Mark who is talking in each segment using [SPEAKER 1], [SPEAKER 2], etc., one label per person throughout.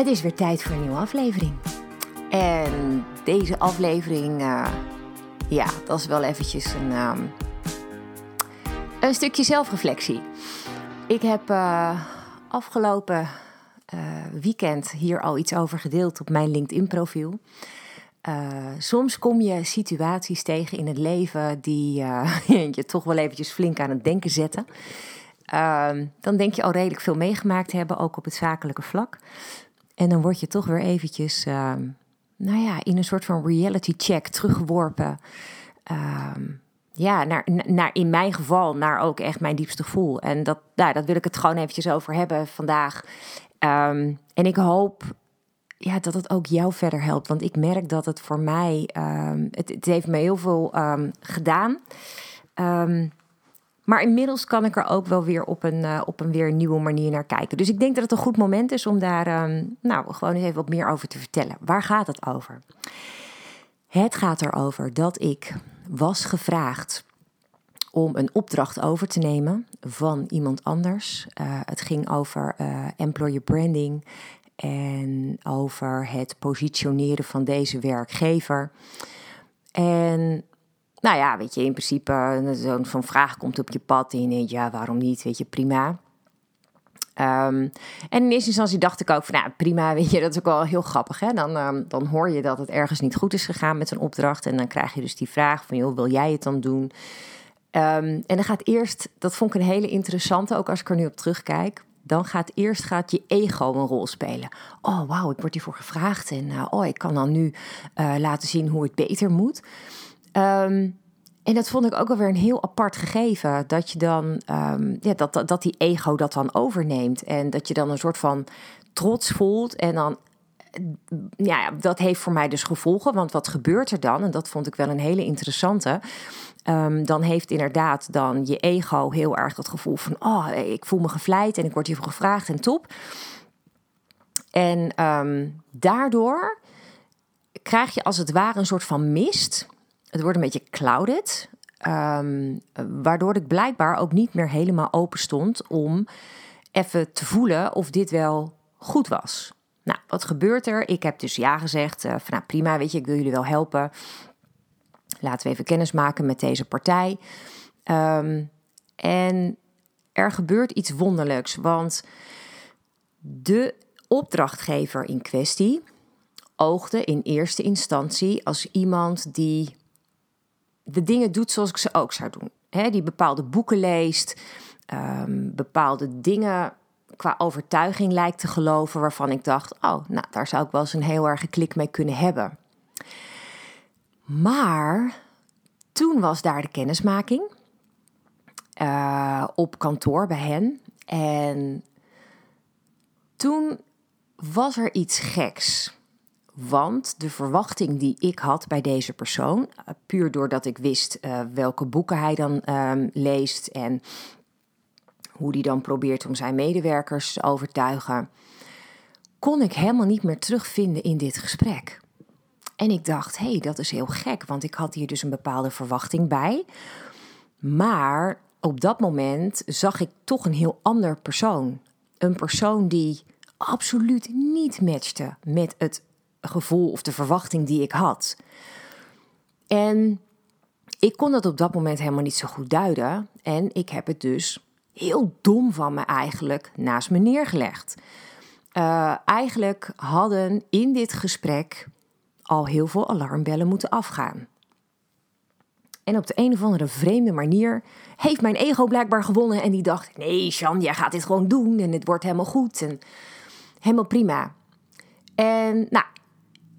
[SPEAKER 1] Het is weer tijd voor een nieuwe aflevering. En deze aflevering, uh, ja, dat is wel eventjes een, um, een stukje zelfreflectie. Ik heb uh, afgelopen uh, weekend hier al iets over gedeeld op mijn LinkedIn-profiel. soms kom je situaties tegen in het leven die je toch wel eventjes flink aan het denken zetten. Ehm, dan denk je al redelijk veel meegemaakt hebben, ook op het zakelijke vlak. En dan word je toch weer eventjes, ehm, nou ja, in een soort van reality check teruggeworpen. Ehm, ja, naar, naar, in mijn geval, naar ook echt mijn diepste gevoel. En dat, nou, dat wil ik het gewoon eventjes over hebben vandaag. Um, en ik hoop ja, dat het ook jou verder helpt. Want ik merk dat het voor mij, het, het, heeft me heel veel gedaan. Maar inmiddels kan ik er ook wel weer op een, uh, op een weer nieuwe manier naar kijken. Dus ik denk dat het een goed moment is om daar um, nou, gewoon eens even wat meer over te vertellen. Waar gaat het over? Het gaat erover dat ik was gevraagd om een opdracht over te nemen van iemand anders. Uh, het ging over uh, employer branding en over het positioneren van deze werkgever. En nou ja, weet je, in principe, zo'n zo vraag komt op je pad en je denkt, ja, waarom niet? Weet je, prima. Um, en in eerste instantie dacht ik ook van, nou prima, weet je, dat is ook wel heel grappig. Hè? Dan, um, dan hoor je dat het ergens niet goed is gegaan met een opdracht. En dan krijg je dus die vraag van, joh, wil jij het dan doen? Um, en dan gaat eerst, dat vond ik een hele interessante, ook als ik er nu op terugkijk. Dan gaat eerst gaat je ego een rol spelen. Oh, wauw, ik word hiervoor gevraagd. En uh, oh, ik kan dan nu uh, laten zien hoe het beter moet. Um, en dat vond ik ook alweer een heel apart gegeven. Dat je dan, um, ja, dat, dat, die ego dat dan overneemt. En dat je dan een soort van trots voelt. En dan, ja, dat heeft voor mij dus gevolgen. Want wat gebeurt er dan? En dat vond ik wel een hele interessante. Um, dan heeft inderdaad dan je ego heel erg het gevoel van... oh, ik voel me gevleid en ik word hiervoor gevraagd en top. En daardoor krijg je als het ware een soort van mist het wordt een beetje clouded. Um, waardoor ik blijkbaar ook niet meer helemaal open stond om even te voelen of dit wel goed was. Nou, wat gebeurt er? Ik heb dus ja gezegd uh, van nou prima, weet je, ik wil jullie wel helpen. Laten we even kennis maken met deze partij. Um, en er gebeurt iets wonderlijks, want de opdrachtgever in kwestie oogde in eerste instantie als iemand die de dingen doet zoals ik ze ook zou doen. Die bepaalde boeken leest, um, bepaalde dingen qua overtuiging lijkt te geloven, waarvan ik dacht: oh, nou, daar zou ik wel eens een heel erg klik mee kunnen hebben. Maar toen was daar de kennismaking uh, op kantoor bij hen. En toen was er iets geks. Want de verwachting die ik had bij deze persoon, eh, puur doordat ik wist uh, welke boeken hij dan um, leest en hoe hij dan probeert om zijn medewerkers te overtuigen, kon ik helemaal niet meer terugvinden in dit gesprek. En ik dacht, hé, hey, dat is heel gek, want ik had hier dus een bepaalde verwachting bij. Maar op dat moment zag ik toch een heel ander persoon. Een persoon die absoluut niet matchte met het gevoel of de verwachting die ik had. En ik kon dat op dat moment helemaal niet zo goed duiden. En ik heb het dus heel dom van me eigenlijk naast me neergelegd. Uh, eigenlijk hadden in dit gesprek al heel veel alarmbellen moeten afgaan. En op de een of andere vreemde manier heeft mijn ego blijkbaar gewonnen. En die dacht: nee, Jan, jij gaat dit gewoon doen. En het wordt helemaal goed. En helemaal prima. En nou,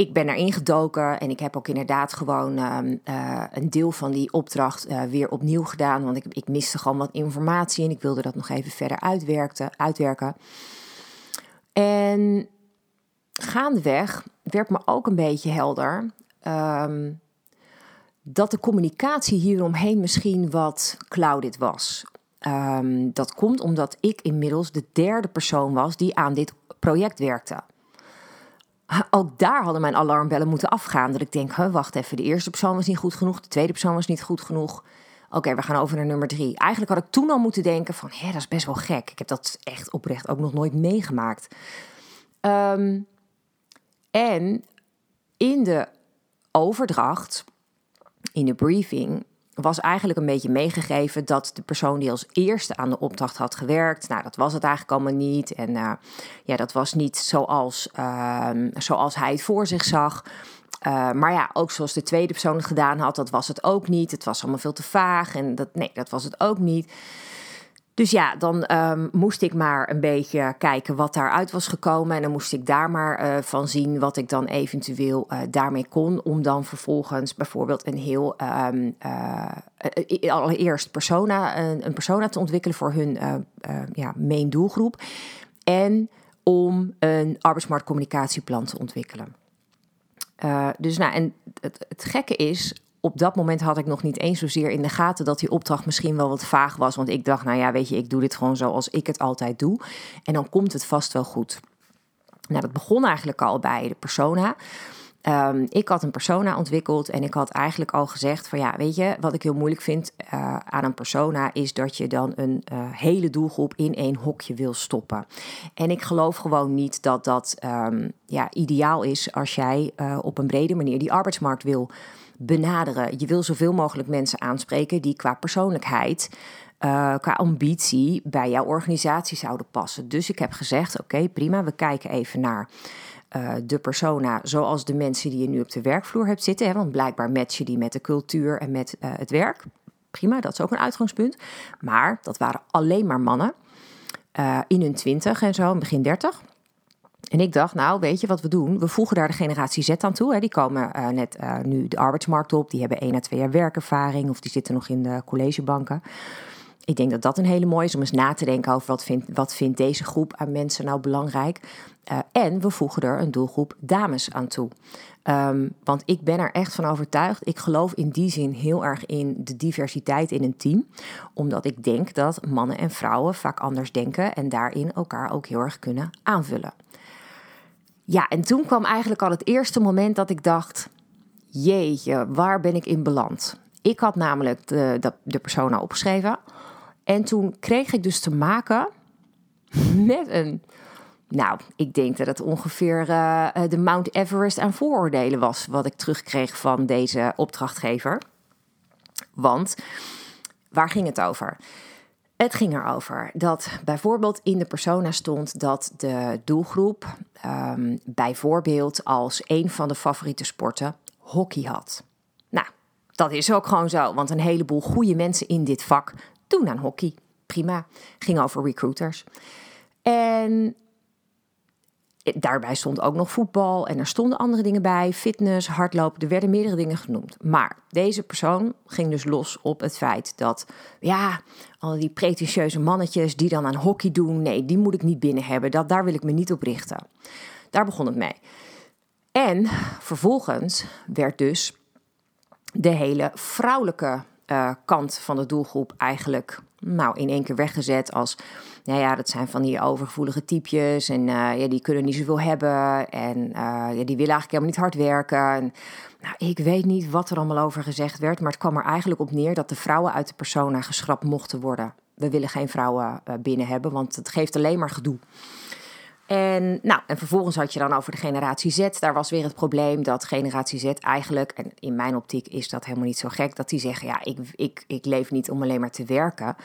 [SPEAKER 1] ik ben erin gedoken en ik heb ook inderdaad gewoon ehm, eh, een deel van die opdracht uh, weer opnieuw gedaan. Want ik, ik miste gewoon wat informatie en ik wilde dat nog even verder uitwerken. uitwerken. En gaandeweg werd me ook een beetje helder ehm, dat de communicatie hieromheen misschien wat clouded was. Ehm, dat komt omdat ik inmiddels de derde persoon was die aan dit project werkte. Ook daar hadden mijn alarmbellen moeten afgaan. Dat ik denk, wacht even, de eerste persoon was niet goed genoeg, de tweede persoon was niet goed genoeg. Oké, we gaan over naar nummer drie. Eigenlijk had ik toen al moeten denken van, hé, dat is best wel gek. Ik heb dat echt oprecht ook nog nooit meegemaakt. Ehm, en in de overdracht, in de briefing, was eigenlijk een beetje meegegeven dat de persoon die als eerste aan de opdracht had gewerkt, nou, dat was het eigenlijk allemaal niet. En uh, ja, dat was niet zoals, uh, zoals hij het voor zich zag. Uh, maar ja, ook zoals de tweede persoon het gedaan had, dat was het ook niet. Het was allemaal veel te vaag en dat, nee, dat was het ook niet. Dus ja, dan um, moest ik maar een beetje kijken wat daaruit was gekomen. En dan moest ik daar maar uh, van zien wat ik dan eventueel uh, daarmee kon. Om dan vervolgens bijvoorbeeld een heel um, uh, allereerst persona, een, een, persona te ontwikkelen voor hun ja, main doelgroep. En om een arbeidsmarktcommunicatieplan te ontwikkelen. dus nou, en het, het gekke is, op dat moment had ik nog niet eens zozeer in de gaten dat die opdracht misschien wel wat vaag was. Want ik dacht, nou ja, weet je, ik doe dit gewoon zoals ik het altijd doe. En dan komt het vast wel goed. Nou, dat begon eigenlijk al bij de persona. Um, ik had een persona ontwikkeld en ik had eigenlijk al gezegd van ja, weet je, wat ik heel moeilijk vind uh, aan een persona is dat je dan een uh, hele doelgroep in één hokje wil stoppen. En ik geloof gewoon niet dat dat um, ja, ideaal is als jij uh, op een brede manier die arbeidsmarkt wil benaderen. Je wil zoveel mogelijk mensen aanspreken die qua persoonlijkheid, uh, qua ambitie bij jouw organisatie zouden passen. Dus ik heb gezegd: oké, prima, we kijken even naar. Uh, de persona zoals de mensen die je nu op de werkvloer hebt zitten. Hè, want blijkbaar matchen die met de cultuur en met uh, het werk. Prima, dat is ook een uitgangspunt. Maar dat waren alleen maar mannen. In hun twintig en zo, begin dertig. En ik dacht, nou, weet je wat we doen? We voegen daar de generatie Z aan toe. Hè. Die komen uh, net uh, nu de arbeidsmarkt op. Die hebben één à twee jaar werkervaring of die zitten nog in de collegebanken. Ik denk dat dat een hele mooie is om eens na te denken over wat vindt, wat deze groep aan mensen nou belangrijk. Uh, en we voegen er een doelgroep dames aan toe. Um, want ik ben er echt van overtuigd. Ik geloof in die zin heel erg in de diversiteit in een team. Omdat ik denk dat mannen en vrouwen vaak anders denken en daarin elkaar ook heel erg kunnen aanvullen. Ja, en toen kwam eigenlijk al het eerste moment dat ik dacht: jeetje, waar ben ik in beland? Ik had namelijk de, de, de persona opgeschreven. En toen kreeg ik dus te maken met een. Nou, ik denk dat het ongeveer uh, de Mount Everest aan vooroordelen was. wat ik terugkreeg van deze opdrachtgever. Want waar ging het over? Het ging erover dat bijvoorbeeld in de persona stond dat de doelgroep um, bijvoorbeeld als een van de favoriete sporten hockey had. Nou, dat is ook gewoon zo, want een heleboel goede mensen in dit vak doen aan hockey. Prima, ging over recruiters. En daarbij stond ook nog voetbal en er stonden andere dingen bij, fitness, hardlopen, er werden meerdere dingen genoemd. Maar deze persoon ging dus los op het feit dat, ja, al die pretentieuze mannetjes die dan aan hockey doen, nee, die moet ik niet binnen hebben, dat, daar wil ik me niet op richten. Daar begon het mee. En vervolgens werd dus de hele vrouwelijke uh, kant van de doelgroep eigenlijk nou, in één keer weggezet als, nou ja, dat zijn van die overgevoelige typjes en uh, ja, die kunnen niet zoveel hebben en uh, ja, die willen eigenlijk helemaal niet hard werken. En, nou, ik weet niet wat er allemaal over gezegd werd, maar het kwam er eigenlijk op neer dat de vrouwen uit de persona geschrapt mochten worden. We willen geen vrouwen binnen hebben, want het geeft alleen maar gedoe. En, nou, en vervolgens had je dan over de generatie Z. Daar was weer het probleem dat generatie Z eigenlijk, en in mijn optiek is dat helemaal niet zo gek, dat die zeggen: ja, ik, ik, ik leef niet om alleen maar te werken.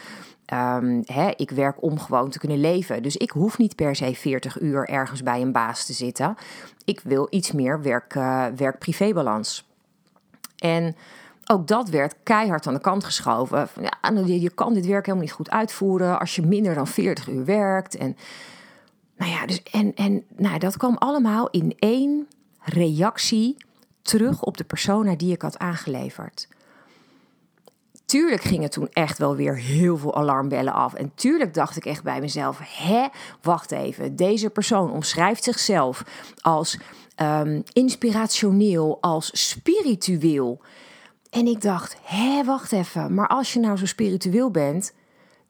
[SPEAKER 1] Um, hè, ik werk om gewoon te kunnen leven. Dus ik hoef niet per se 40 uur ergens bij een baas te zitten. Ik wil iets meer werk, uh, werk-privébalans. En ook dat werd keihard aan de kant geschoven. Ja, je, je kan dit werk helemaal niet goed uitvoeren als je minder dan 40 uur werkt. En nou ja, dus en, en nou, dat kwam allemaal in één reactie terug op de persona die ik had aangeleverd. Tuurlijk gingen toen echt wel weer heel veel alarmbellen af. En tuurlijk dacht ik echt bij mezelf: hè, wacht even. Deze persoon omschrijft zichzelf als ehm, inspirationeel als spiritueel. En ik dacht, hé, wacht even, maar als je nou zo spiritueel bent,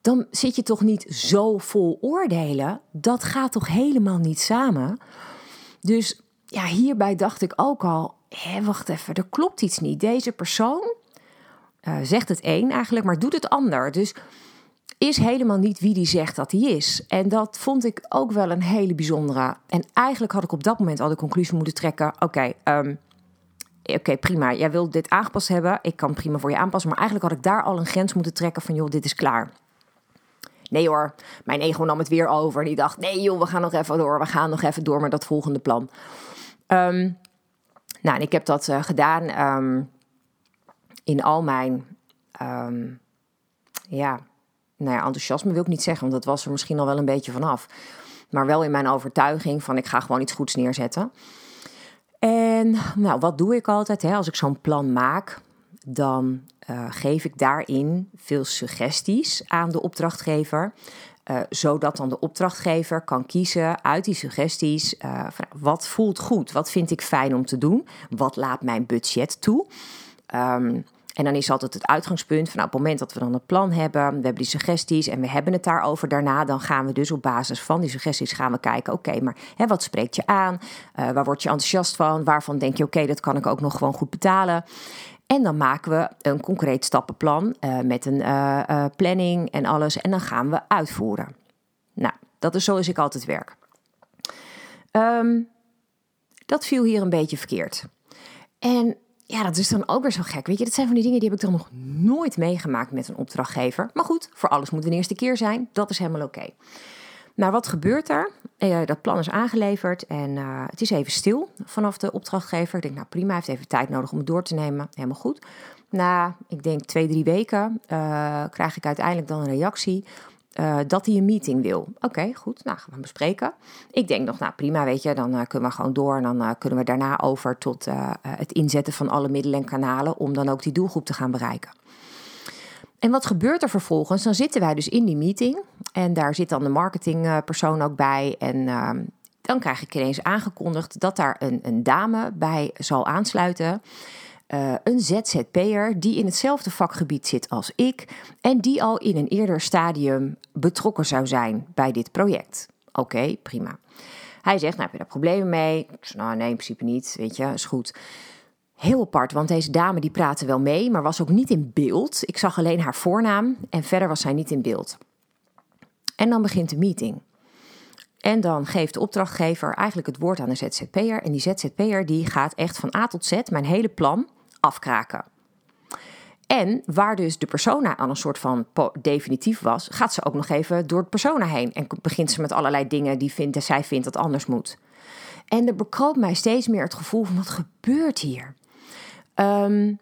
[SPEAKER 1] dan zit je toch niet zo vol oordelen? Dat gaat toch helemaal niet samen? Dus ja, hierbij dacht ik ook al, hé, wacht even, er klopt iets niet. Deze persoon uh, zegt het een eigenlijk, maar doet het ander. Dus is helemaal niet wie die zegt dat hij is. En dat vond ik ook wel een hele bijzondere. En eigenlijk had ik op dat moment al de conclusie moeten trekken: oké, ehm, oké, prima. Jij wilt dit aangepast hebben. Ik kan prima voor je aanpassen. Maar eigenlijk had ik daar al een grens moeten trekken van: joh, dit is klaar. Nee hoor, mijn ego nam het weer over. En die dacht: nee joh, we gaan nog even door. We gaan nog even door met dat volgende plan. Um, nou, en ik heb dat uh, gedaan um, in al mijn. ja, nou ja, enthousiasme wil ik niet zeggen, want dat was er misschien al wel een beetje vanaf. Maar wel in mijn overtuiging van ik ga gewoon iets goeds neerzetten. En nou, wat doe ik altijd? Hè? Als ik zo'n plan maak, dan uh, geef ik daarin veel suggesties aan de opdrachtgever. Uh, zodat dan de opdrachtgever kan kiezen uit die suggesties. Van, wat voelt goed? Wat vind ik fijn om te doen? Wat laat mijn budget toe? Um, en dan is altijd het uitgangspunt van nou, op het moment dat we dan een plan hebben, we hebben die suggesties en we hebben het daarover daarna, dan gaan we dus op basis van die suggesties gaan we kijken, oké, maar hè, wat spreekt je aan? Uh, waar word je enthousiast van? Waarvan denk je, oké, dat kan ik ook nog gewoon goed betalen? En dan maken we een concreet stappenplan uh, met een uh, planning en alles. En dan gaan we uitvoeren. Nou, dat is zoals ik altijd werk. Um, dat viel hier een beetje verkeerd. En ja, dat is dan ook weer zo gek. Weet je, dat zijn van die dingen die heb ik dan nog nooit meegemaakt met een opdrachtgever. Maar goed, voor alles moet een eerste keer zijn. Dat is helemaal oké. Nou, wat gebeurt er? Eh, dat plan is aangeleverd en uh, het is even stil vanaf de opdrachtgever. Ik denk, nou prima, hij heeft even tijd nodig om het door te nemen. Helemaal goed. Na, ik denk twee, drie weken uh, krijg ik uiteindelijk dan een reactie uh, dat hij een meeting wil. Oké, goed. Nou, gaan we bespreken. Ik denk nog, nou prima, weet je, dan uh, kunnen we gewoon door. En dan uh, kunnen we daarna over tot het inzetten van alle middelen en kanalen om dan ook die doelgroep te gaan bereiken. En wat gebeurt er vervolgens? Dan zitten wij dus in die meeting en daar zit dan de marketingpersoon ook bij. En ehm, dan krijg ik ineens aangekondigd dat daar een, een dame bij zal aansluiten. Uh, een ZZP'er die in hetzelfde vakgebied zit als ik en die al in een eerder stadium betrokken zou zijn bij dit project. Oké, prima. Hij zegt, nou heb je daar problemen mee? Ik nou nee, in principe niet, weet je, is goed. Heel apart, want deze dame die praatte wel mee, maar was ook niet in beeld. Ik zag alleen haar voornaam en verder was zij niet in beeld. En dan begint de meeting. En dan geeft de opdrachtgever eigenlijk het woord aan de ZZP'er. En die ZZP'er die gaat echt van A tot Z, mijn hele plan, afkraken. En waar dus de persona aan een soort van definitief was, gaat ze ook nog even door het persona heen. En begint ze met allerlei dingen die vindt, zij vindt dat anders moet. En er bekroop mij steeds meer het gevoel van wat gebeurt hier? Um,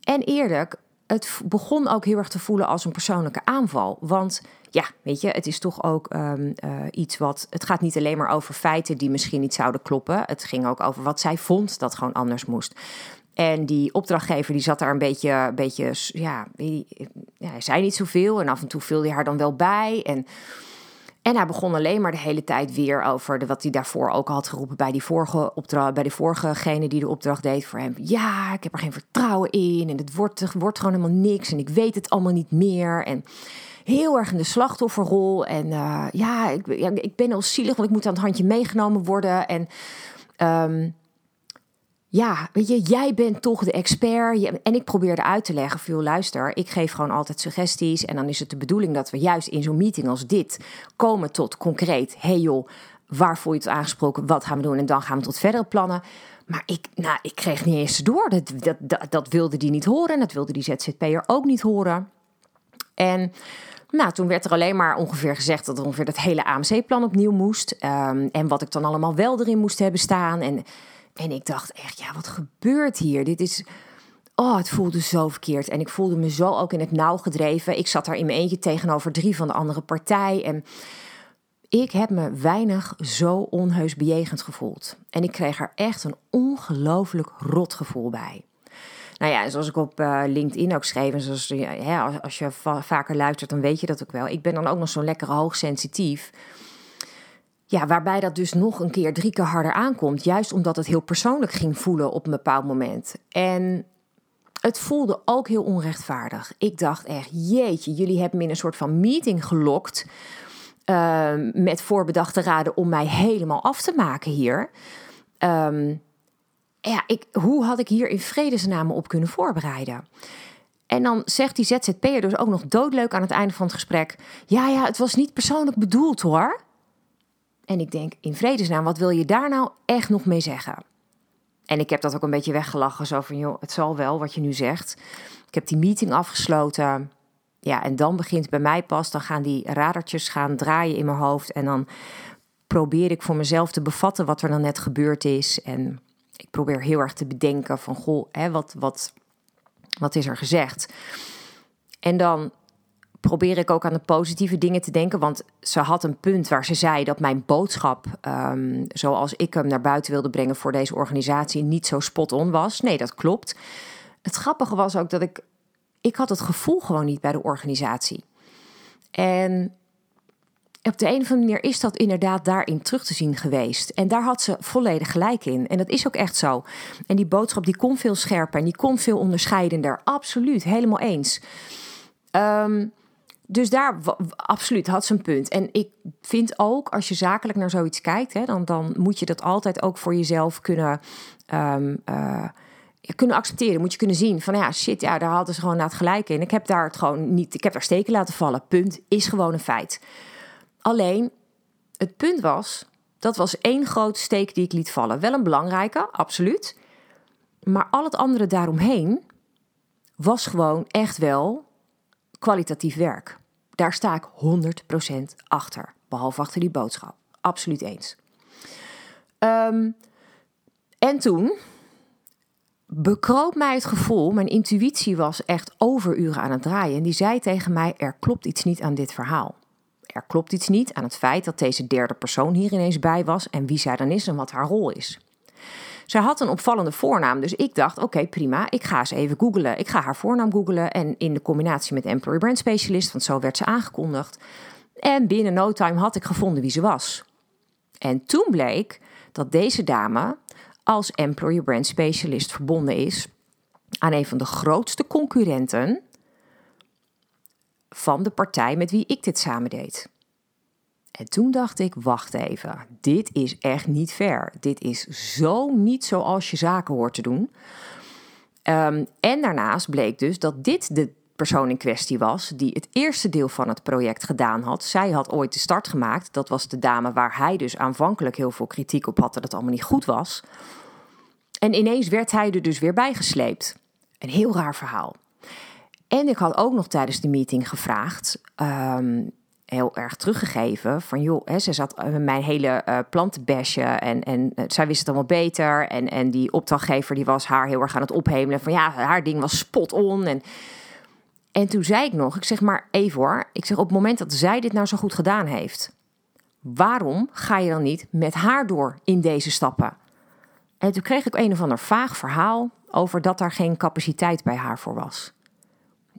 [SPEAKER 1] en eerlijk, het begon ook heel erg te voelen als een persoonlijke aanval. Want ja, weet je, het is toch ook um, uh, iets wat. Het gaat niet alleen maar over feiten die misschien niet zouden kloppen. Het ging ook over wat zij vond dat gewoon anders moest. En die opdrachtgever die zat daar een beetje, beetje ja, ja, hij zei niet zoveel. En af en toe vulde hij haar dan wel bij. En, en hij begon alleen maar de hele tijd weer over de, wat hij daarvoor ook had geroepen bij die vorige opdracht, bij de vorigegene die de opdracht deed voor hem. Ja, ik heb er geen vertrouwen in. En het wordt, wordt gewoon helemaal niks. En ik weet het allemaal niet meer. En heel erg in de slachtofferrol. En uh, ja, ik, ik ben al zielig, want ik moet aan het handje meegenomen worden. En um, ja, weet je, jij bent toch de expert. En ik probeerde uit te leggen, veel luister, ik geef gewoon altijd suggesties. En dan is het de bedoeling dat we juist in zo'n meeting als dit komen tot concreet. hey joh, waar voel je het aangesproken? Wat gaan we doen? En dan gaan we tot verdere plannen. Maar ik, nou, ik kreeg niet eens door. Dat, dat, dat, wilde die niet horen. En dat wilde die ZZP'er ook niet horen. En nou, toen werd er alleen maar ongeveer gezegd dat ongeveer dat hele AMC-plan opnieuw moest. Um, en wat ik dan allemaal wel erin moest hebben staan. En en ik dacht echt, ja, wat gebeurt hier? Dit is. Oh, het voelde zo verkeerd. En ik voelde me zo ook in het nauw gedreven. Ik zat daar in mijn eentje tegenover drie van de andere partij. En ik heb me weinig zo onheus bejegend gevoeld. En ik kreeg er echt een ongelooflijk rot gevoel bij. Nou ja, zoals ik op uh, LinkedIn ook schreef, en zoals, als je vaker luistert, dan weet je dat ook wel. Ik ben dan ook nog zo lekker hoogsensitief. Ja, waarbij dat dus nog een keer drie keer harder aankomt. Juist omdat het heel persoonlijk ging voelen op een bepaald moment. En het voelde ook heel onrechtvaardig. Ik dacht echt, jeetje, jullie hebben me in een soort van meeting gelokt. Uh, met voorbedachte raden om mij helemaal af te maken hier. Um, ja, ik, hoe had ik hier in vredesnaam op kunnen voorbereiden? En dan zegt die ZZP'er dus ook nog doodleuk aan het einde van het gesprek... ja, ja, het was niet persoonlijk bedoeld hoor. En ik denk, in vredesnaam, wat wil je daar nou echt nog mee zeggen? En ik heb dat ook een beetje weggelachen, zo van, joh, het zal wel wat je nu zegt. Ik heb die meeting afgesloten. Ja, en dan begint bij mij pas, dan gaan die radertjes gaan draaien in mijn hoofd. En dan probeer ik voor mezelf te bevatten wat er dan net gebeurd is. En ik probeer heel erg te bedenken van, goh, hè, wat, wat, wat is er gezegd? En dan probeer ik ook aan de positieve dingen te denken. Want ze had een punt waar ze zei dat mijn boodschap, um, zoals ik hem naar buiten wilde brengen voor deze organisatie, niet zo spot-on was. Nee, dat klopt. Het grappige was ook dat ik, ik had het gevoel gewoon niet bij de organisatie. En op de een of andere manier is dat inderdaad daarin terug te zien geweest. En daar had ze volledig gelijk in. En dat is ook echt zo. En die boodschap die kon veel scherper en die kon veel onderscheidender. Absoluut, helemaal eens. Um, dus daar absoluut had ze een punt. En ik vind ook, als je zakelijk naar zoiets kijkt, hè, dan, dan moet je dat altijd ook voor jezelf kunnen, um, uh, kunnen accepteren. Moet je kunnen zien van ja, shit, ja, daar hadden ze gewoon na het gelijk in. Ik heb daar het gewoon niet, ik heb daar steken laten vallen. Punt, is gewoon een feit. Alleen, het punt was, dat was één grote steek die ik liet vallen. Wel een belangrijke, absoluut. Maar al het andere daaromheen was gewoon echt wel kwalitatief werk. Daar sta ik 100% achter. Behalve achter die boodschap. Absoluut eens. Um, en toen bekroop mij het gevoel, mijn intuïtie was echt overuren aan het draaien. En die zei tegen mij: Er klopt iets niet aan dit verhaal. Er klopt iets niet aan het feit dat deze derde persoon hier ineens bij was en wie zij dan is en wat haar rol is. Zij had een opvallende voornaam, dus ik dacht: oké, prima, ik ga eens even googlen. Ik ga haar voornaam googlen en in de combinatie met Employer Brand Specialist, want zo werd ze aangekondigd. En binnen no time had ik gevonden wie ze was. En toen bleek dat deze dame als Employer Brand Specialist verbonden is aan een van de grootste concurrenten van de partij met wie ik dit samen deed. En toen dacht ik, wacht even, dit is echt niet fair. Dit is zo niet zoals je zaken hoort te doen. Um, en daarnaast bleek dus dat dit de persoon in kwestie was die het eerste deel van het project gedaan had. Zij had ooit de start gemaakt. Dat was de dame waar hij dus aanvankelijk heel veel kritiek op had dat het allemaal niet goed was. En ineens werd hij er dus weer bijgesleept. Een heel raar verhaal. En ik had ook nog tijdens de meeting gevraagd: um, heel erg teruggegeven. Van joh, hè, ze zat met mijn hele uh, plan te bashen en, en uh, zij wist het allemaal beter. En, en die opdrachtgever die was haar heel erg aan het ophemelen. Van ja, haar ding was spot on. En, en toen zei ik nog, ik zeg maar even hoor. Ik zeg op het moment dat zij dit nou zo goed gedaan heeft. Waarom ga je dan niet met haar door in deze stappen? En toen kreeg ik een of ander vaag verhaal over dat daar geen capaciteit bij haar voor was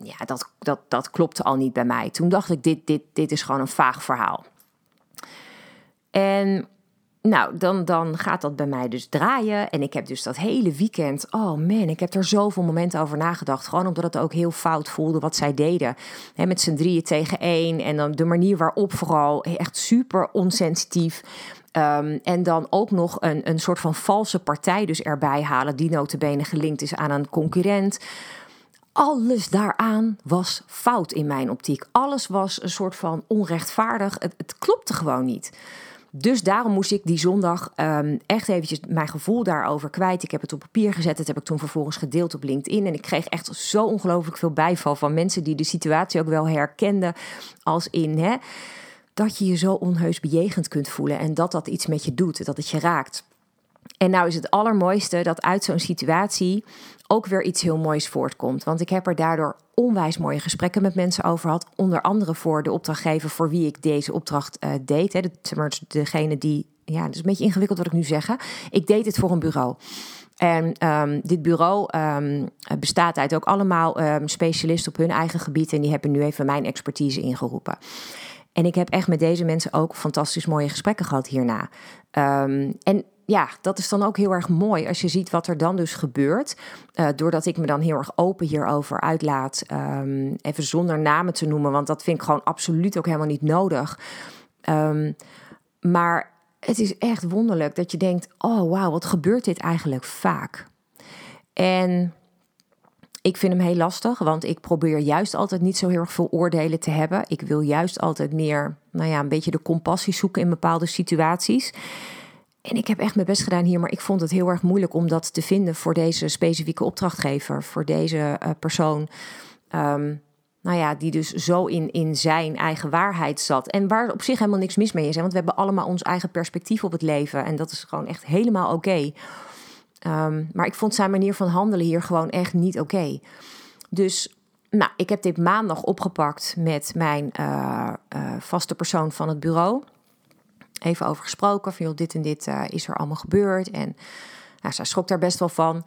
[SPEAKER 1] ja, dat, dat, dat klopte al niet bij mij. Toen dacht ik, dit, dit, dit is gewoon een vaag verhaal. En nou, dan, dan gaat dat bij mij dus draaien. En ik heb dus dat hele weekend, oh man, ik heb er zoveel momenten over nagedacht. Gewoon omdat het ook heel fout voelde wat zij deden. He, met z'n drieën tegen één. En dan de manier waarop vooral echt super onsensitief. Um, en dan ook nog een, een soort van valse partij dus erbij halen. Die notabene gelinkt is aan een concurrent. Alles daaraan was fout in mijn optiek. Alles was een soort van onrechtvaardig. Het, het klopte gewoon niet. Dus daarom moest ik die zondag um, echt eventjes mijn gevoel daarover kwijt. Ik heb het op papier gezet. Dat heb ik toen vervolgens gedeeld op LinkedIn. En ik kreeg echt zo ongelooflijk veel bijval van mensen die de situatie ook wel herkenden. Als in hè, dat je je zo onheus bejegend kunt voelen. En dat dat iets met je doet. Dat het je raakt. En nou is het allermooiste dat uit zo'n situatie ook weer iets heel moois voortkomt. Want ik heb er daardoor onwijs mooie gesprekken met mensen over gehad. Onder andere voor de opdrachtgever voor wie ik deze opdracht uh, deed. Hè, de, degene die, ja, het is een beetje ingewikkeld wat ik nu zeg. Ik deed het voor een bureau. En um, dit bureau um, bestaat uit ook allemaal um, specialisten op hun eigen gebied. En die hebben nu even mijn expertise ingeroepen. En ik heb echt met deze mensen ook fantastisch mooie gesprekken gehad hierna. Ehm, en ja, dat is dan ook heel erg mooi als je ziet wat er dan dus gebeurt. Uh, doordat ik me dan heel erg open hierover uitlaat. Um, even zonder namen te noemen, want dat vind ik gewoon absoluut ook helemaal niet nodig. Um, maar het is echt wonderlijk dat je denkt: oh wauw, wat gebeurt dit eigenlijk vaak? En ik vind hem heel lastig, want ik probeer juist altijd niet zo heel erg veel oordelen te hebben. Ik wil juist altijd meer, nou ja, een beetje de compassie zoeken in bepaalde situaties. En ik heb echt mijn best gedaan hier, maar ik vond het heel erg moeilijk om dat te vinden voor deze specifieke opdrachtgever, voor deze uh, persoon. Um, nou ja, die dus zo in, in zijn eigen waarheid zat. En waar op zich helemaal niks mis mee is. Hè? Want we hebben allemaal ons eigen perspectief op het leven. En dat is gewoon echt helemaal oké. Ehm, maar ik vond zijn manier van handelen hier gewoon echt niet oké. Dus nou, ik heb dit maandag opgepakt met mijn uh, uh, vaste persoon van het bureau. Even over gesproken van joh, dit en dit uh, is er allemaal gebeurd. En nou, zij schrok daar best wel van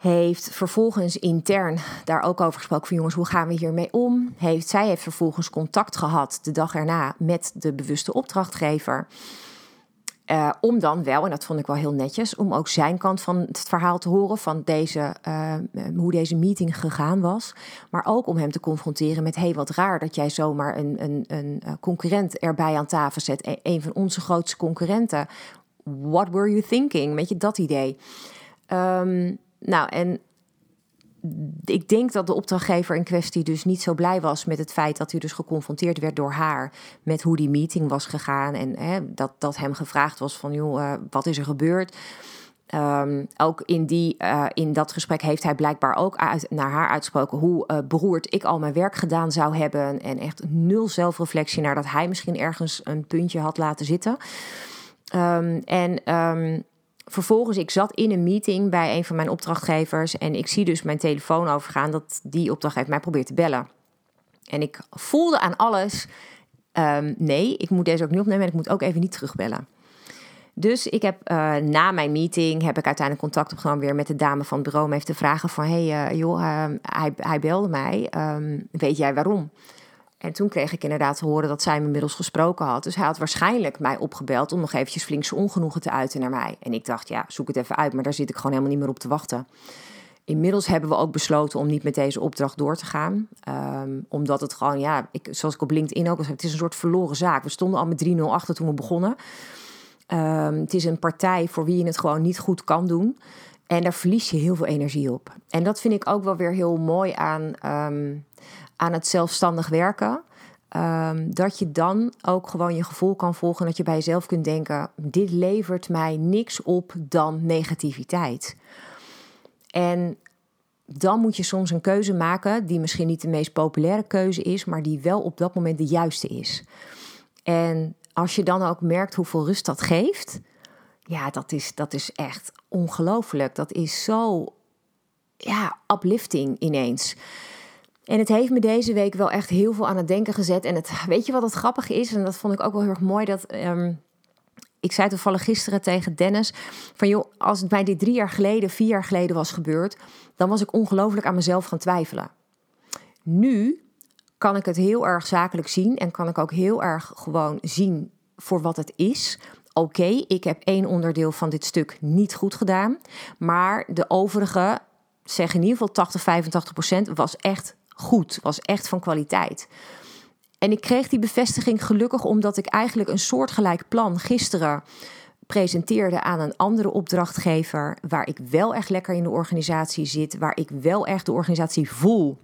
[SPEAKER 1] heeft vervolgens intern daar ook over gesproken van jongens, hoe gaan we hiermee om? Heeft, zij heeft vervolgens contact gehad de dag erna met de bewuste opdrachtgever. Uh, om dan wel, en dat vond ik wel heel netjes, om ook zijn kant van het verhaal te horen van deze, uh, hoe deze meeting gegaan was. Maar ook om hem te confronteren met: hey, wat raar dat jij zomaar een, een, een concurrent erbij aan tafel zet. E-, een van onze grootste concurrenten. What were you thinking? Weet je dat idee? Um, nou, en ik denk dat de opdrachtgever in kwestie dus niet zo blij was met het feit dat hij dus geconfronteerd werd door haar met hoe die meeting was gegaan en hè, dat, dat hem gevraagd was van joh, uh, wat is er gebeurd? Um, ook in, die, uh, in dat gesprek heeft hij blijkbaar ook uit, naar haar uitgesproken hoe uh, beroerd ik al mijn werk gedaan zou hebben. En echt nul zelfreflectie naar dat hij misschien ergens een puntje had laten zitten. Um, en um, vervolgens, ik zat in een meeting bij een van mijn opdrachtgevers en ik zie dus mijn telefoon overgaan dat die opdrachtgever mij probeert te bellen. En ik voelde aan alles, um, nee, ik moet deze ook niet opnemen en ik moet ook even niet terugbellen. Dus ik heb uh, na mijn meeting heb ik uiteindelijk contact opgenomen weer met de dame van het bureau om even te vragen van, hey, uh, joh, uh, hij, hij belde mij, um, weet jij waarom? En toen kreeg ik inderdaad te horen dat zij me inmiddels gesproken had. Dus hij had waarschijnlijk mij opgebeld om nog eventjes flink zijn ongenoegen te uiten naar mij. En ik dacht, ja, zoek het even uit, maar daar zit ik gewoon helemaal niet meer op te wachten. Inmiddels hebben we ook besloten om niet met deze opdracht door te gaan. Um, omdat het gewoon, ja, ik, zoals ik op LinkedIn ook al zei, het is een soort verloren zaak. We stonden al met 3-0 achter toen we begonnen. Um, het is een partij voor wie je het gewoon niet goed kan doen. En daar verlies je heel veel energie op. En dat vind ik ook wel weer heel mooi aan, um, aan het zelfstandig werken. Um, dat je dan ook gewoon je gevoel kan volgen. Dat je bij jezelf kunt denken: dit levert mij niks op dan negativiteit. En dan moet je soms een keuze maken die misschien niet de meest populaire keuze is, maar die wel op dat moment de juiste is. En als je dan ook merkt hoeveel rust dat geeft, ja, dat is, dat is echt ongelooflijk. Dat is zo ja, uplifting ineens. En het heeft me deze week wel echt heel veel aan het denken gezet. En het, weet je wat het grappige is? En dat vond ik ook wel heel erg mooi. Dat, um, ik zei toevallig gisteren tegen Dennis: van joh, als het mij dit drie jaar geleden, vier jaar geleden was gebeurd, dan was ik ongelooflijk aan mezelf gaan twijfelen. Nu kan ik het heel erg zakelijk zien en kan ik ook heel erg gewoon zien voor wat het is. Oké, ik heb één onderdeel van dit stuk niet goed gedaan, maar de overige, zeg in ieder geval 80, 85 procent, was echt goed, was echt van kwaliteit. En ik kreeg die bevestiging gelukkig omdat ik eigenlijk een soortgelijk plan gisteren presenteerde aan een andere opdrachtgever, waar ik wel echt lekker in de organisatie zit, waar ik wel echt de organisatie voel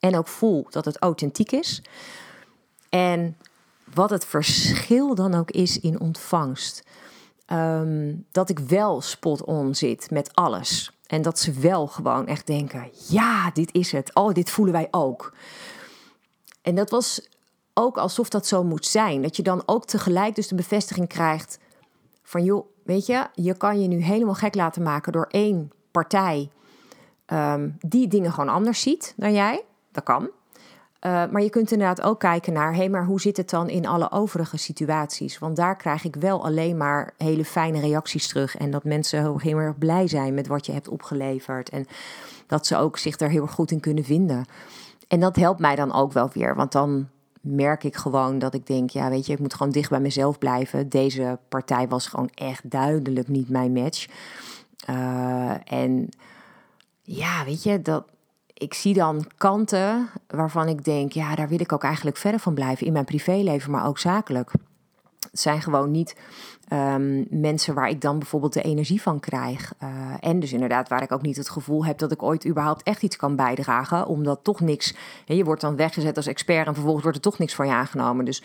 [SPEAKER 1] en ook voel dat het authentiek is. En wat het verschil dan ook is in ontvangst. Um, dat ik wel spot on zit met alles. En dat ze wel gewoon echt denken: ja, dit is het. Oh, dit voelen wij ook. En dat was ook alsof dat zo moet zijn. Dat je dan ook tegelijk dus de bevestiging krijgt van joh, weet je, je kan je nu helemaal gek laten maken door één partij um, die dingen gewoon anders ziet dan jij. Dat kan. Uh, maar je kunt inderdaad ook kijken naar, hé, maar hoe zit het dan in alle overige situaties? Want daar krijg ik wel alleen maar hele fijne reacties terug. En dat mensen heel erg blij zijn met wat je hebt opgeleverd. En dat ze ook zich er heel erg goed in kunnen vinden. En dat helpt mij dan ook wel weer, want dan, merk ik gewoon dat ik denk, ja, weet je, ik moet gewoon dicht bij mezelf blijven. Deze partij was gewoon echt duidelijk niet mijn match. Uh, en ja, weet je, dat, ik zie dan kanten waarvan ik denk, ja, daar wil ik ook eigenlijk verder van blijven in mijn privéleven, maar ook zakelijk. Het zijn gewoon niet um, mensen waar ik dan bijvoorbeeld de energie van krijg. Uh, en dus inderdaad, waar ik ook niet het gevoel heb dat ik ooit überhaupt echt iets kan bijdragen, omdat toch niks. je wordt dan weggezet als expert en vervolgens wordt er toch niks van je aangenomen. Dus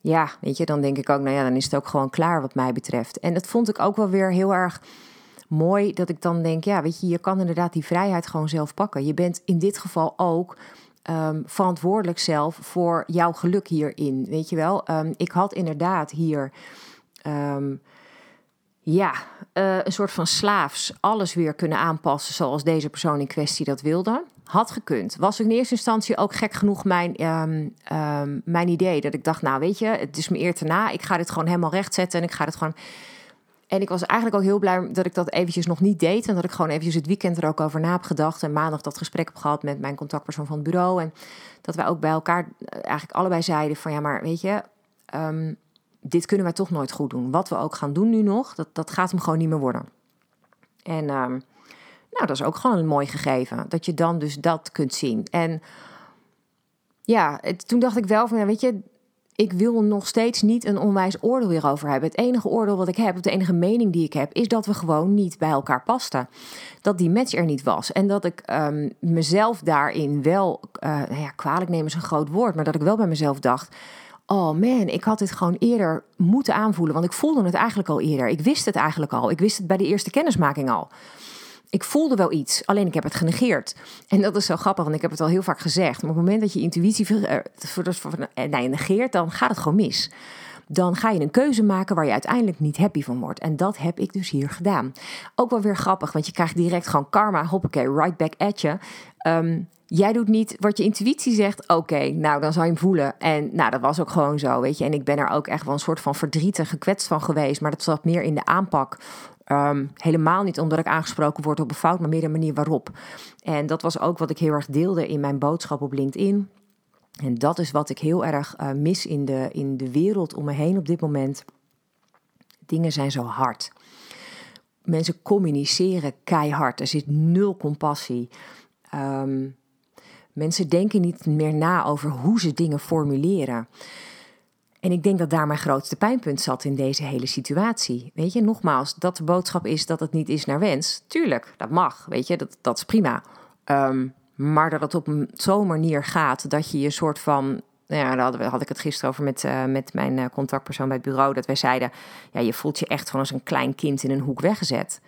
[SPEAKER 1] ja, weet je, dan denk ik ook, nou ja, dan is het ook gewoon klaar wat mij betreft. En dat vond ik ook wel weer heel erg mooi dat ik dan denk, ja, weet je, je kan inderdaad die vrijheid gewoon zelf pakken. Je bent in dit geval ook um, verantwoordelijk zelf voor jouw geluk hierin. Weet je wel, um, ik had inderdaad hier. Um, ja, uh, een soort van slaafs alles weer kunnen aanpassen zoals deze persoon in kwestie dat wilde. Had gekund. Was in eerste instantie ook gek genoeg mijn, mijn idee. Dat ik dacht, nou weet je, het is me eer te na. Ik ga dit gewoon helemaal rechtzetten en ik ga het gewoon en ik was eigenlijk ook heel blij dat ik dat eventjes nog niet deed. En dat ik gewoon eventjes het weekend er ook over na heb gedacht. En maandag dat gesprek heb gehad met mijn contactpersoon van het bureau. En dat wij ook bij elkaar eh, eigenlijk allebei zeiden van ja, maar weet je, um, dit kunnen wij toch nooit goed doen. Wat we ook gaan doen nu nog, dat, dat gaat hem gewoon niet meer worden. En um, nou, dat is ook gewoon een mooi gegeven. Dat je dan dus dat kunt zien. En ja, het, toen dacht ik wel van, ja, weet je, ik wil nog steeds niet een onwijs oordeel hierover hebben. Het enige oordeel wat ik heb, of de enige mening die ik heb, is dat we gewoon niet bij elkaar pasten. Dat die match er niet was. En dat ik um, mezelf daarin wel, uh, ja, kwalijk nemen is een groot woord, maar dat ik wel bij mezelf dacht. Oh man, ik had dit gewoon eerder moeten aanvoelen. Want ik voelde het eigenlijk al eerder. Ik wist het eigenlijk al. Ik wist het bij de eerste kennismaking al ik voelde wel iets, alleen ik heb het genegeerd. En dat is zo grappig, want ik heb het al heel vaak gezegd. Maar op het moment dat je intuïtie uh, nee, negeert, dan gaat het gewoon mis. Dan ga je een keuze maken waar je uiteindelijk niet happy van wordt. En dat heb ik dus hier gedaan. Ook wel weer grappig, want je krijgt direct gewoon karma, hoppakee, right back at je. Um, jij doet niet wat je intuïtie zegt. Oké, nou dan zou je hem voelen. En nou, dat was ook gewoon zo, weet je. En ik ben er ook echt wel een soort van verdrietig, gekwetst van geweest. Maar dat zat meer in de aanpak Um, helemaal niet omdat ik aangesproken word op een fout, maar meer de manier waarop. En dat was ook wat ik heel erg deelde in mijn boodschap op LinkedIn. En dat is wat ik heel erg uh, mis in de, in de wereld om me heen op dit moment. Dingen zijn zo hard. Mensen communiceren keihard. Er zit nul compassie. Um, mensen denken niet meer na over hoe ze dingen formuleren. En ik denk dat daar mijn grootste pijnpunt zat in deze hele situatie. Weet je, nogmaals, dat de boodschap is dat het niet is naar wens. Tuurlijk, dat mag, weet je, dat, dat is prima. Um, maar dat het op zo'n manier gaat dat je je soort van. Nou ja, daar had, ik het gisteren over met, uh, met mijn uh, contactpersoon bij het bureau. Dat wij zeiden: ja, je voelt je echt gewoon als een klein kind in een hoek weggezet.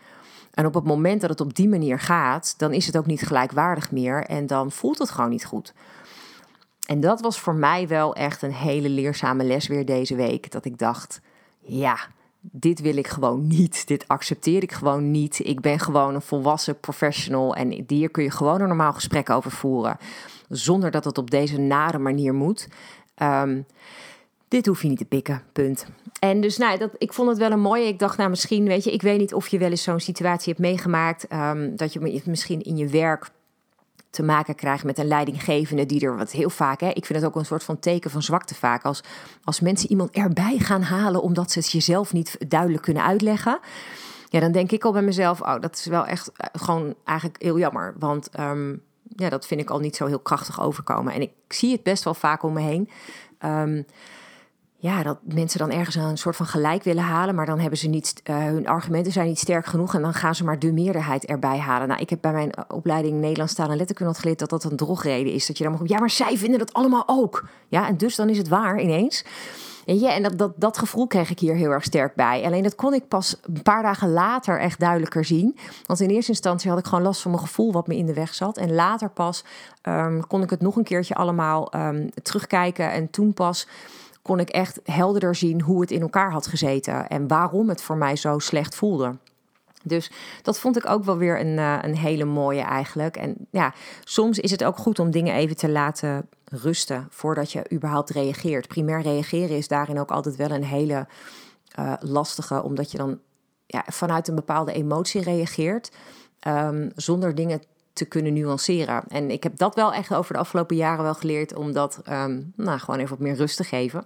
[SPEAKER 1] En op het moment dat het op die manier gaat, dan is het ook niet gelijkwaardig meer. En dan voelt het gewoon niet goed. En dat was voor mij wel echt een hele leerzame les weer deze week. Dat ik dacht, ja, dit wil ik gewoon niet. Dit accepteer ik gewoon niet. Ik ben gewoon een volwassen professional en hier kun je gewoon een normaal gesprek over voeren. Zonder dat het op deze nare manier moet. Um, dit hoef je niet te pikken, punt. En dus nou, dat, ik vond het wel een mooie. Ik dacht, nou misschien, weet je, ik weet niet of je wel eens zo'n situatie hebt meegemaakt. Um, dat je misschien in je werk te maken krijgt met een leidinggevende die er wat heel vaak, hè, ik vind het ook een soort van teken van zwakte vaak, als, als mensen iemand erbij gaan halen omdat ze het jezelf niet duidelijk kunnen uitleggen. Ja, dan denk ik al bij mezelf, oh, dat is wel echt eh, gewoon eigenlijk heel jammer. Want um, ja, dat vind ik al niet zo heel krachtig overkomen. En ik zie het best wel vaak om me heen. Um, ja, dat mensen dan ergens een soort van gelijk willen halen, maar dan hebben ze niet, uh, hun argumenten zijn niet sterk genoeg en dan gaan ze maar de meerderheid erbij halen. Nou, ik heb bij mijn opleiding Nederlands taal en letterkunde geleerd dat dat een drogreden is. Dat je dan mag, ja, maar zij vinden dat allemaal ook. Ja, en dus dan is het waar ineens. En, ja, en dat, dat, dat gevoel kreeg ik hier heel erg sterk bij. Alleen dat kon ik pas een paar dagen later echt duidelijker zien. Want in eerste instantie had ik gewoon last van mijn gevoel wat me in de weg zat. En later pas um, kon ik het nog een keertje allemaal um, terugkijken. En toen pas kon ik echt helderder zien hoe het in elkaar had gezeten en waarom het voor mij zo slecht voelde. Dus dat vond ik ook wel weer een, uh, een hele mooie eigenlijk. En ja, soms is het ook goed om dingen even te laten rusten voordat je überhaupt reageert. Primair reageren is daarin ook altijd wel een hele uh, lastige, omdat je dan ja, vanuit een bepaalde emotie reageert, um, zonder dingen te kunnen nuanceren. En ik heb dat wel echt over de afgelopen jaren wel geleerd om dat ehm, nou, gewoon even wat meer rust te geven.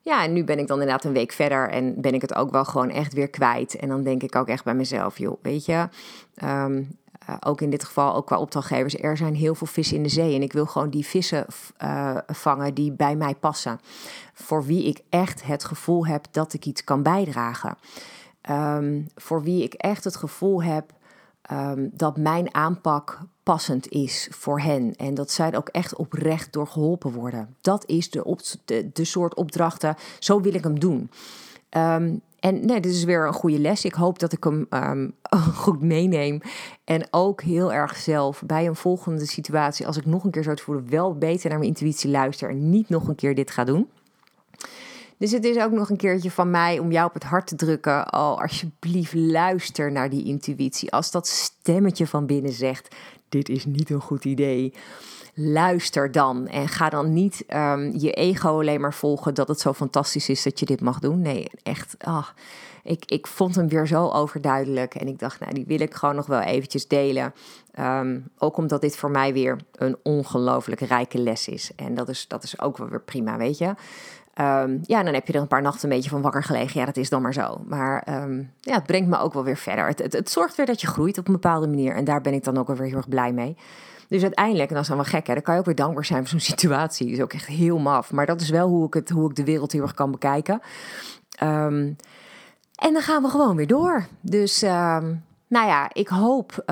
[SPEAKER 1] Ja, en nu ben ik dan inderdaad een week verder en ben ik het ook wel gewoon echt weer kwijt. En dan denk ik ook echt bij mezelf, joh, weet je, ehm, eh, ook in dit geval, ook qua opdrachtgevers, er zijn heel veel vissen in de zee. En ik wil gewoon die vissen uh, vangen die bij mij passen. Voor wie ik echt het gevoel heb dat ik iets kan bijdragen. Ehm, voor wie ik echt het gevoel heb um, dat mijn aanpak passend is voor hen. En dat zij er ook echt oprecht door geholpen worden. Dat is de, de, soort opdrachten. Zo wil ik hem doen. Um, en nee, dit is weer een goede les. Ik hoop dat ik hem um, goed meeneem. En ook heel erg zelf bij een volgende situatie, als ik nog een keer zo het voelen, wel beter naar mijn intuïtie luister en niet nog een keer dit ga doen. Dus het is ook nog een keertje van mij om jou op het hart te drukken. Oh, alsjeblieft, luister naar die intuïtie. Als dat stemmetje van binnen zegt: Dit is niet een goed idee. Luister dan en ga dan niet um, je ego alleen maar volgen dat het zo fantastisch is dat je dit mag doen. Nee, echt. Oh, ik, ik vond hem weer zo overduidelijk en ik dacht, nou, die wil ik gewoon nog wel eventjes delen. Um, ook omdat dit voor mij weer een ongelooflijk rijke les is. En dat is, dat is ook wel weer prima, weet je. Um, ja, dan heb je er een paar nachten een beetje van wakker gelegen. Ja, dat is dan maar zo. Maar um, ja, het brengt me ook wel weer verder. Het, het, het, zorgt weer dat je groeit op een bepaalde manier. En daar ben ik dan ook wel weer heel erg blij mee. Dus uiteindelijk, en dat is dan wel gek, hè, dan kan je ook weer dankbaar zijn voor zo'n situatie. Is ook echt heel maf. Maar dat is wel hoe ik, het, hoe ik de wereld heel erg kan bekijken. Um, en dan gaan we gewoon weer door. Dus nou ja, ik hoop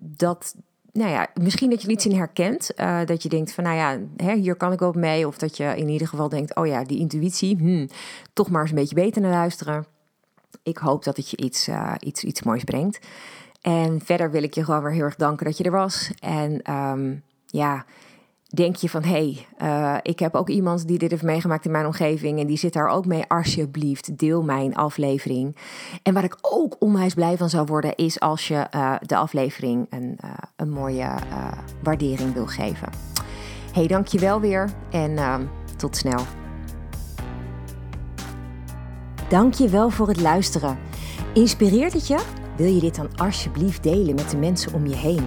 [SPEAKER 1] dat. Nou ja, misschien dat je iets in herkent. Uh, dat je denkt van, nou ja, hè, hier kan ik ook mee. Of dat je in ieder geval denkt, oh ja, die intuïtie, hmm, toch maar eens een beetje beter naar luisteren. Ik hoop dat het je iets, uh, iets, iets moois brengt. En verder wil ik je gewoon weer heel erg danken dat je er was. En um, ja, denk je van hé, hey, uh, ik heb ook iemand die dit heeft meegemaakt in mijn omgeving en die zit daar ook mee. Alsjeblieft, deel mijn aflevering. En waar ik ook onwijs blij van zou worden, is als je uh, de aflevering een, uh, een mooie waardering wil geven. hey, dank je wel weer en tot snel. Dank je wel voor het luisteren. Inspireert het je? Wil je dit dan alsjeblieft delen met de mensen om je heen?